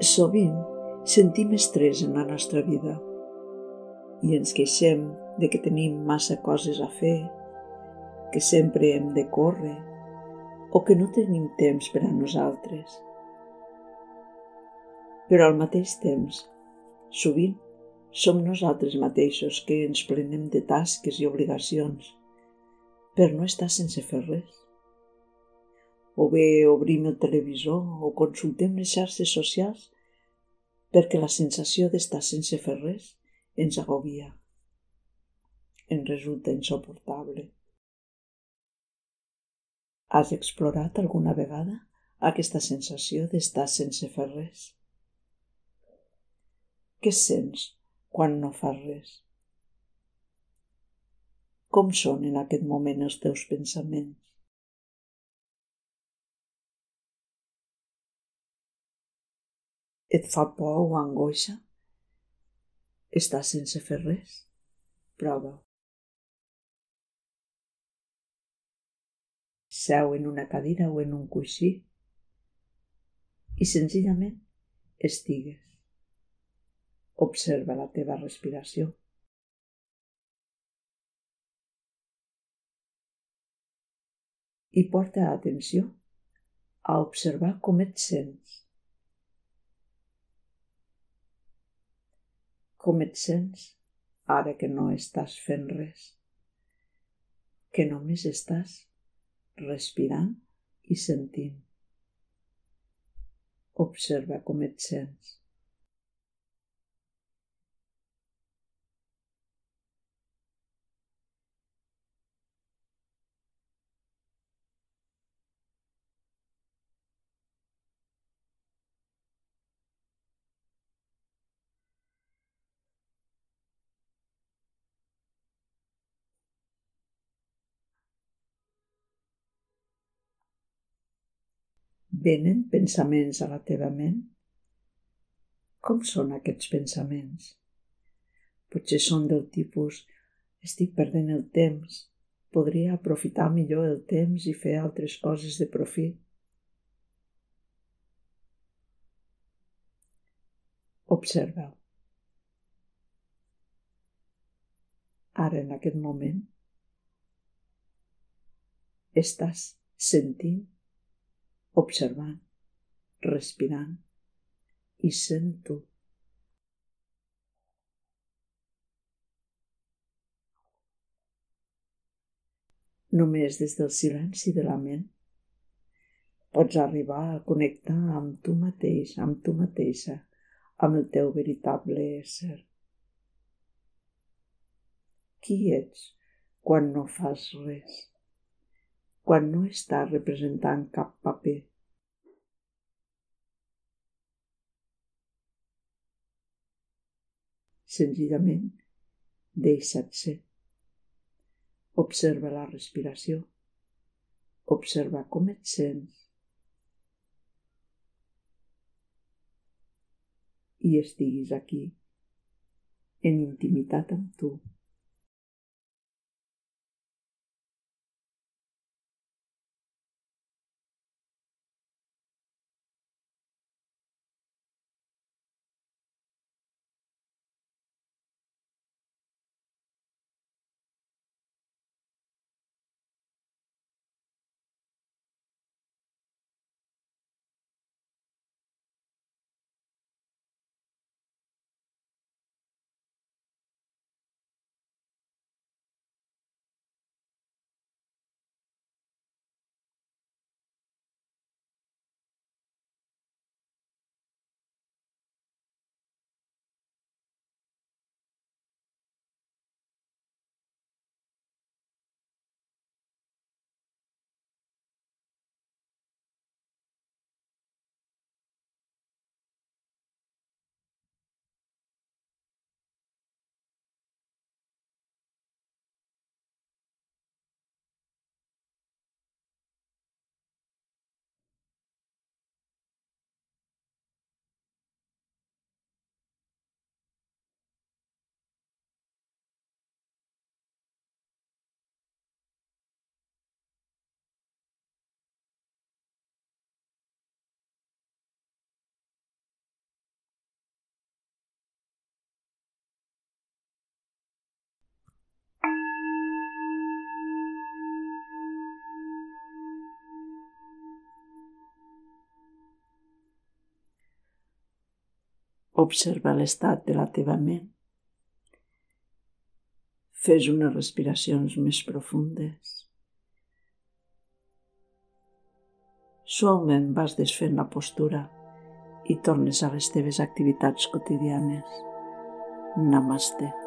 sovint sentim estrès en la nostra vida i ens queixem de que tenim massa coses a fer, que sempre hem de córrer o que no tenim temps per a nosaltres. Però al mateix temps, sovint som nosaltres mateixos que ens plenem de tasques i obligacions per no estar sense fer res. O bé obrim el televisor o consultem les xarxes socials perquè la sensació d'estar sense fer res ens agobia. Ens resulta insoportable. Has explorat alguna vegada aquesta sensació d'estar sense fer res? Què sents quan no fas res? Com són en aquest moment els teus pensaments? Et fa por o angoixa? Estàs sense fer res? Prova. Seu en una cadira o en un coixí i senzillament estigues. Observa la teva respiració. I porta atenció a observar com et sents. Com et sents ara que no estàs fent res? Que només estàs respirant i sentint. Observa com et sents. Venen pensaments a la teva ment? Com són aquests pensaments? Potser són del tipus estic perdent el temps, podria aprofitar millor el temps i fer altres coses de profit. Observa. Ara, en aquest moment, estàs sentint observant, respirant i sento. Només des del silenci de la ment pots arribar a connectar amb tu mateix, amb tu mateixa, amb el teu veritable ésser. Qui ets quan no fas res? Quan no estàs representant cap paper? Senzillament, deixa't ser. Observa la respiració. Observa com et sents. I estiguis aquí, en intimitat amb tu. Observa l'estat de la teva ment. Fes unes respiracions més profundes. Suaument vas desfent la postura i tornes a les teves activitats quotidianes. Namaste.